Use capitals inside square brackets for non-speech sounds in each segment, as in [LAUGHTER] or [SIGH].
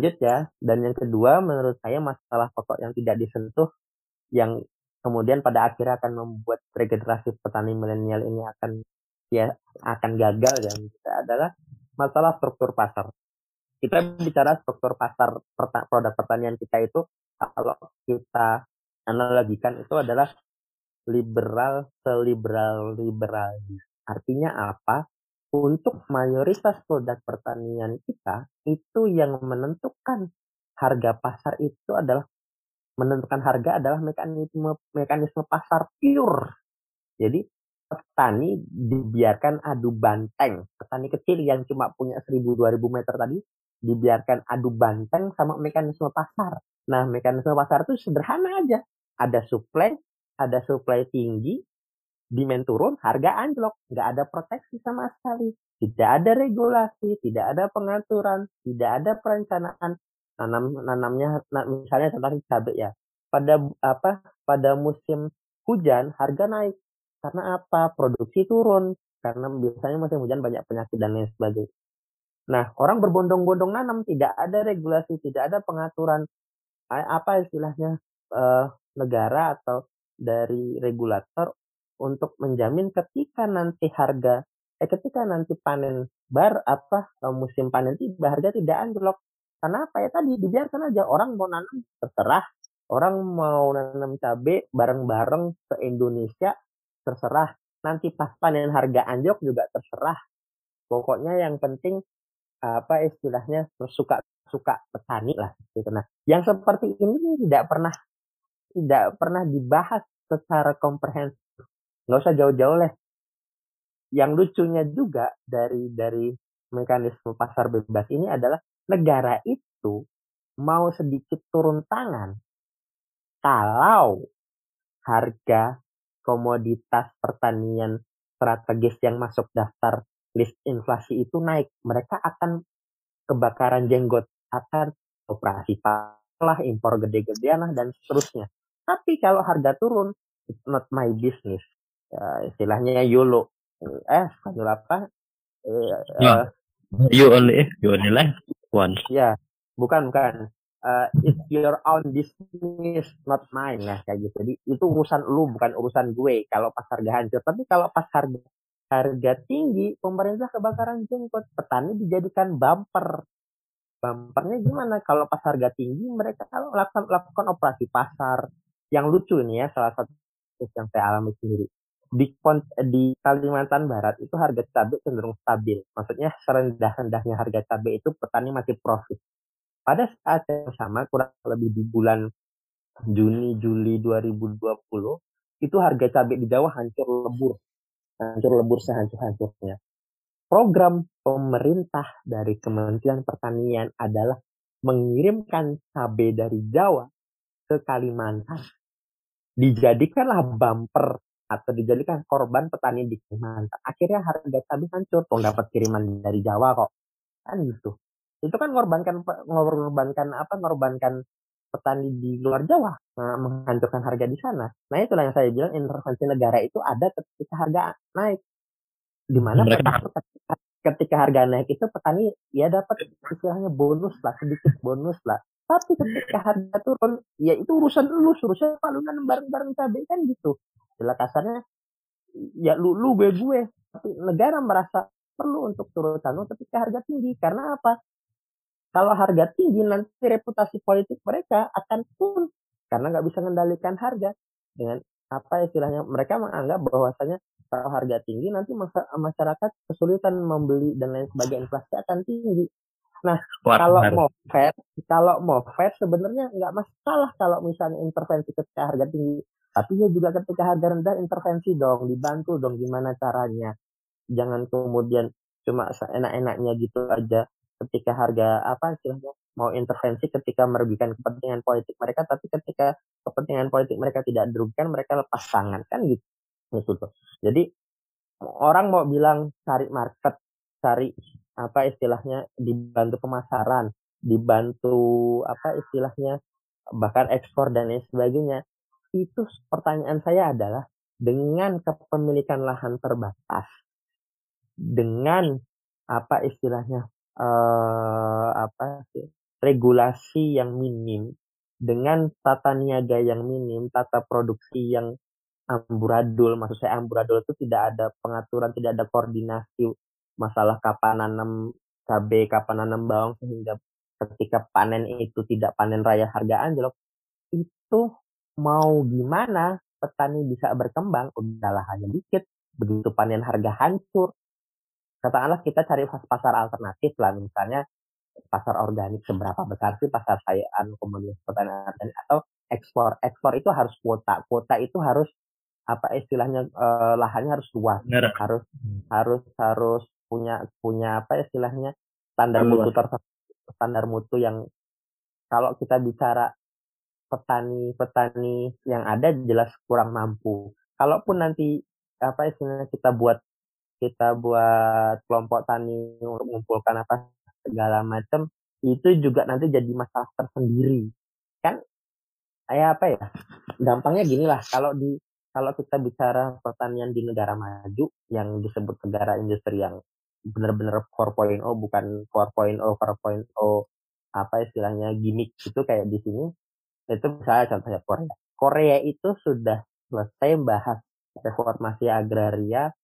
lanjut ya. Dan yang kedua menurut saya masalah pokok yang tidak disentuh yang kemudian pada akhirnya akan membuat regenerasi petani milenial ini akan ya akan gagal dan kita adalah masalah struktur pasar. Kita bicara struktur pasar produk pertanian kita itu kalau kita analogikan itu adalah liberal seliberal liberal. Artinya apa? Untuk mayoritas produk pertanian kita itu yang menentukan harga pasar itu adalah menentukan harga adalah mekanisme mekanisme pasar pure. Jadi petani dibiarkan adu banteng. Petani kecil yang cuma punya 1000-2000 meter tadi dibiarkan adu banteng sama mekanisme pasar. Nah, mekanisme pasar itu sederhana aja. Ada supply, ada supply tinggi, demand turun, harga anjlok, nggak ada proteksi sama sekali, tidak ada regulasi, tidak ada pengaturan, tidak ada perencanaan. Nanam nanamnya misalnya contohnya cabai ya. Pada apa pada musim hujan harga naik. Karena apa? Produksi turun. Karena biasanya musim hujan banyak penyakit dan lain sebagainya. Nah orang berbondong-bondong nanam tidak ada regulasi tidak ada pengaturan. Apa istilahnya eh, negara atau dari regulator untuk menjamin ketika nanti harga eh ketika nanti panen bar apa musim panen tiba harga tidak anjlok. Karena apa ya tadi dibiarkan aja. Orang mau nanam terserah. Orang mau nanam cabai bareng-bareng ke Indonesia terserah. Nanti pas panen harga anjlok juga terserah. Pokoknya yang penting apa istilahnya suka suka petani lah gitu. Nah yang seperti ini tidak pernah tidak pernah dibahas secara komprehensif. Nggak usah jauh-jauh lah. Yang lucunya juga dari dari mekanisme pasar bebas ini adalah negara itu mau sedikit turun tangan kalau harga komoditas pertanian strategis yang masuk daftar list inflasi itu naik, mereka akan kebakaran jenggot, akan operasi lah, impor gede-gedean lah, dan seterusnya. Tapi kalau harga turun, it's not my business. Ya, istilahnya YOLO. Eh, YOLO apa? Eh, uh, you only, eh, you only live once. Ya, bukan, bukan. Uh, it's your own business, not mine. Nah, kayak gitu. Jadi, itu urusan lu, bukan urusan gue. Kalau pas harga hancur. Tapi kalau pas harga harga tinggi, pemerintah kebakaran jenggot. Petani dijadikan bumper. Bumpernya gimana? Kalau pas harga tinggi, mereka kalau lakukan, lakukan operasi pasar, yang lucu ini ya salah satu yang saya alami sendiri di di Kalimantan Barat itu harga cabai cenderung stabil. Maksudnya serendah-rendahnya harga cabai itu petani masih profit. Pada saat yang sama kurang lebih di bulan Juni Juli 2020 itu harga cabai di Jawa hancur lebur. Hancur lebur sehancur-hancurnya. Program pemerintah dari Kementerian Pertanian adalah mengirimkan cabai dari Jawa ke Kalimantan dijadikanlah bumper atau dijadikan korban petani di Kalimantan. Akhirnya harga cabai hancur, kok dapat kiriman dari Jawa kok. Kan gitu. Itu kan mengorbankan mengorbankan apa? Mengorbankan petani di luar Jawa, nah, menghancurkan harga di sana. Nah itulah yang saya bilang intervensi negara itu ada ketika harga naik. Di mana ketika, ketika harga naik itu petani ya dapat istilahnya bonus lah, sedikit bonus lah. Tapi ketika harga turun, ya itu urusan lu, urusan lu nanam bareng-bareng cabai kan gitu. Jelas kasarnya, ya lu, lu gue gue. Tapi negara merasa perlu untuk turun tangan ketika harga tinggi. Karena apa? Kalau harga tinggi nanti reputasi politik mereka akan turun karena nggak bisa mengendalikan harga dengan apa istilahnya mereka menganggap bahwasanya kalau harga tinggi nanti masyarakat kesulitan membeli dan lain sebagainya inflasi akan tinggi Nah, kalau mau fair, kalau mau fair sebenarnya nggak masalah kalau misalnya intervensi ketika harga tinggi. Tapi ya juga ketika harga rendah intervensi dong, dibantu dong gimana caranya. Jangan kemudian cuma enak-enaknya gitu aja ketika harga apa istilahnya mau intervensi ketika merugikan kepentingan politik mereka tapi ketika kepentingan politik mereka tidak dirugikan mereka lepas tangan kan gitu gitu tuh jadi orang mau bilang cari market cari apa istilahnya dibantu pemasaran, dibantu apa istilahnya bahkan ekspor dan lain sebagainya. Itu pertanyaan saya adalah dengan kepemilikan lahan terbatas, dengan apa istilahnya uh, apa sih regulasi yang minim dengan tata niaga yang minim, tata produksi yang amburadul, maksud saya amburadul itu tidak ada pengaturan, tidak ada koordinasi masalah kapan nanam cabai, kapan nanam bawang sehingga ketika panen itu tidak panen raya harga anjlok itu mau gimana petani bisa berkembang udahlah hanya dikit begitu panen harga hancur katakanlah kita cari pasar alternatif lah misalnya pasar organik seberapa besar sih pasar sayaan komunitas pertanian atau ekspor ekspor itu harus kuota kuota itu harus apa istilahnya eh, lahannya harus luas Benar. harus harus harus punya punya apa istilahnya standar Luas. mutu standar mutu yang kalau kita bicara petani-petani yang ada jelas kurang mampu. Kalaupun nanti apa istilahnya kita buat kita buat kelompok tani untuk mengumpulkan apa segala macam itu juga nanti jadi masalah tersendiri kan kayak apa ya gampangnya gini lah kalau di kalau kita bicara pertanian di negara maju yang disebut negara industri yang benar-benar 4.0 bukan 4.0 4.0 apa istilahnya gimmick itu kayak di sini itu misalnya contohnya Korea. Korea itu sudah selesai bahas reformasi agraria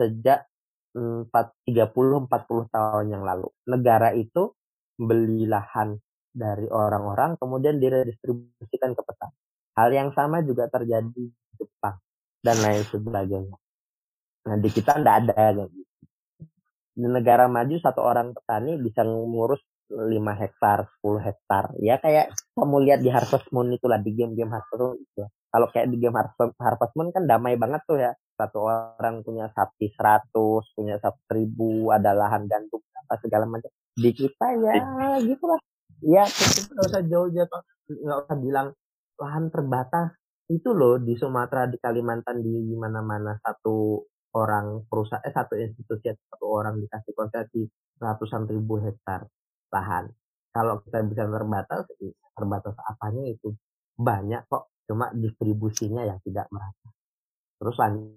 sejak 4, 30 40 tahun yang lalu. Negara itu beli lahan dari orang-orang kemudian diredistribusikan ke petani. Hal yang sama juga terjadi di Jepang dan lain sebagainya. Nah di kita tidak ada gitu. Di negara maju satu orang petani bisa ngurus 5 hektar, 10 hektar. Ya kayak kamu lihat di Harvest Moon itulah di game-game Harvest Moon itu. Kalau kayak di game Harvest, Harvest Moon kan damai banget tuh ya. Satu orang punya sapi 100, punya sapi 1000, ada lahan gandum apa segala macam. Di kita ya gitu lah. Ya kita nggak usah jauh-jauh, nggak usah bilang lahan terbatas. Itu loh di Sumatera, di Kalimantan, di mana-mana satu orang perusahaan, eh satu institusi, satu orang dikasih konsesi ratusan ribu hektar lahan. Kalau kita bisa terbatas, terbatas apanya itu banyak kok, cuma distribusinya yang tidak merata. Terus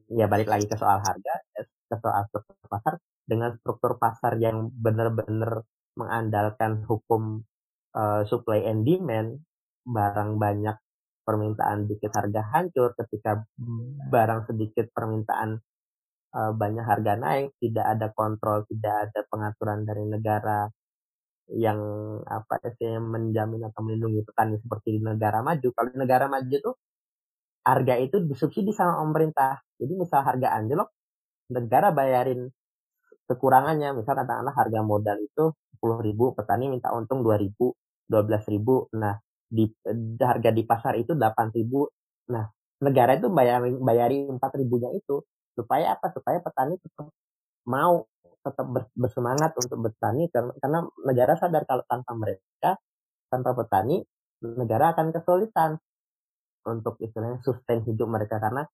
ya balik lagi ke soal harga, ke soal struktur pasar dengan struktur pasar yang benar-benar mengandalkan hukum uh, supply and demand, barang banyak permintaan dikit harga hancur, ketika barang sedikit permintaan uh, banyak harga naik, tidak ada kontrol, tidak ada pengaturan dari negara, yang apa sih menjamin atau melindungi petani seperti di negara maju. Kalau di negara maju itu harga itu disubsidi sama pemerintah. Jadi misal harga anjlok, negara bayarin kekurangannya. Misal katakanlah harga modal itu 10 ribu, petani minta untung 2 ribu, 12 ribu. Nah, di, harga di pasar itu 8 ribu. Nah, negara itu bayar bayari 4 ribunya itu supaya apa? Supaya petani tetap mau tetap bersemangat untuk bertani karena, negara sadar kalau tanpa mereka tanpa petani negara akan kesulitan untuk istilahnya sustain hidup mereka. Karena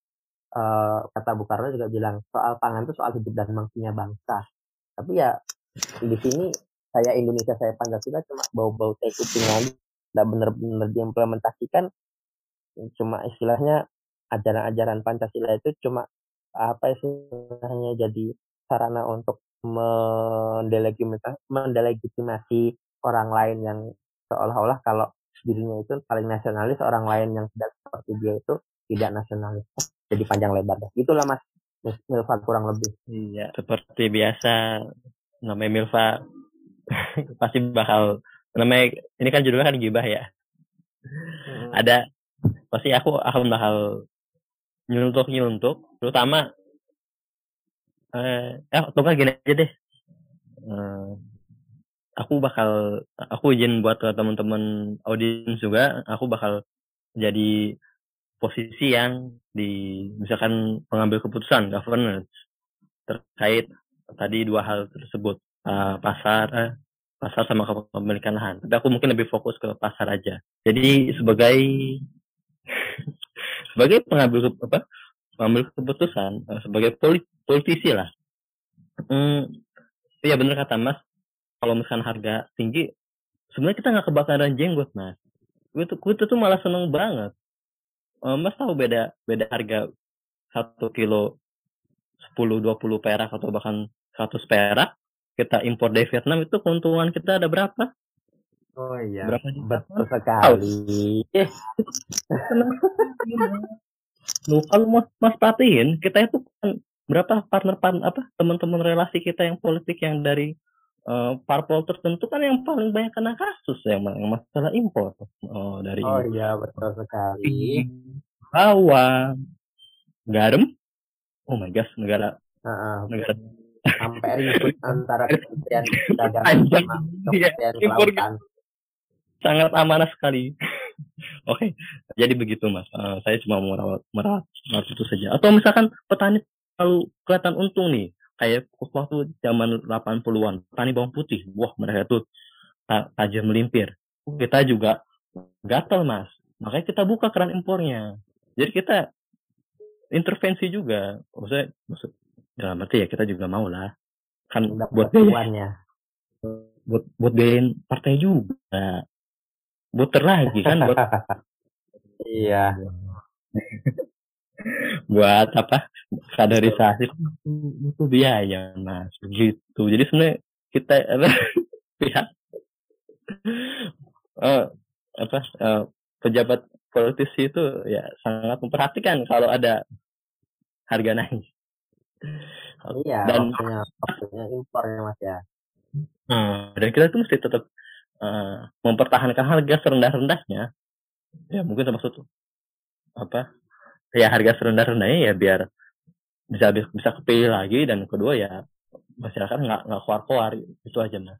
uh, kata Bung Karno juga bilang soal pangan itu soal hidup dan mangsinya bangsa. Tapi ya di sini saya Indonesia saya Pancasila cuma bau-bau teh lagi tidak benar-benar diimplementasikan. Cuma istilahnya ajaran-ajaran Pancasila itu cuma apa istilahnya jadi sarana untuk mendelegitimasi, mendelegitimasi orang lain yang seolah-olah kalau dirinya itu paling nasionalis, orang lain yang tidak seperti dia itu tidak nasionalis. Jadi panjang lebar. Itulah mas Milva kurang lebih. Iya, seperti biasa namanya Milva [LAUGHS] pasti bakal namanya ini kan judulnya kan gibah ya. Hmm. Ada pasti aku akan bakal nyuntuk nyuntuk terutama eh eh atau gini aja deh. Eh, aku bakal aku izin buat teman-teman audiens juga aku bakal jadi posisi yang di misalkan pengambil keputusan governance terkait tadi dua hal tersebut. Uh, pasar eh, pasar sama kepemilikan lahan. Tapi aku mungkin lebih fokus ke pasar aja. Jadi sebagai [LAUGHS] sebagai pengambil apa? Mengambil keputusan uh, sebagai polit, politisi lah. Hmm, iya benar kata Mas. Kalau misalkan harga tinggi, sebenarnya kita nggak kebakaran jenggot Mas. Gue tuh, gue tuh malah seneng banget. Uh, mas tahu beda beda harga satu kilo 10 20 perak atau bahkan 100 perak kita impor dari Vietnam itu keuntungan kita ada berapa? Oh iya. Berapa? Betul sekali. Eh, Loh, kalau mas, mas perhatiin, kita itu kan berapa partner partner apa teman-teman relasi kita yang politik yang dari uh, parpol tertentu kan yang paling banyak kena kasus yang, yang masalah impor oh, dari oh iya betul sekali. bawang, garam, oh my gosh negara Heeh. negara sampai ribut [LAUGHS] antara Kementerian Panjang. sama Kementerian impor Kelautan. sangat amanah sekali. Oke, jadi begitu mas. Eh, saya cuma merawat, merawat itu saja. Atau misalkan petani kalau kelihatan untung nih, kayak waktu zaman 80-an, petani bawang putih, wah mereka tuh ta- tajam melimpir. Kita juga gatal mas, makanya kita buka keran impornya. Jadi kita intervensi juga. Maksudnya, maksud, dalam arti ya kita juga mau lah. Kan buat Dapat biaya, uannya. buat buat biayain partai juga. Muter lagi kan buat [LAUGHS] Iya. [LAUGHS] buat apa? Kaderisasi. Butuh biaya mas. Begitu jadi sebenarnya kita apa, [LAUGHS] pihak eh, apa eh, pejabat politisi itu ya sangat memperhatikan kalau ada harga naik. Iya, dan waktunya, waktunya impor ya mas ya. eh, dan kita tuh mesti tetap eh, mempertahankan harga serendah-rendahnya. Ya mungkin termasuk apa ya harga serendah-rendahnya ya biar bisa bisa kepilih lagi dan kedua ya masyarakat nggak nggak keluar keluar itu aja mas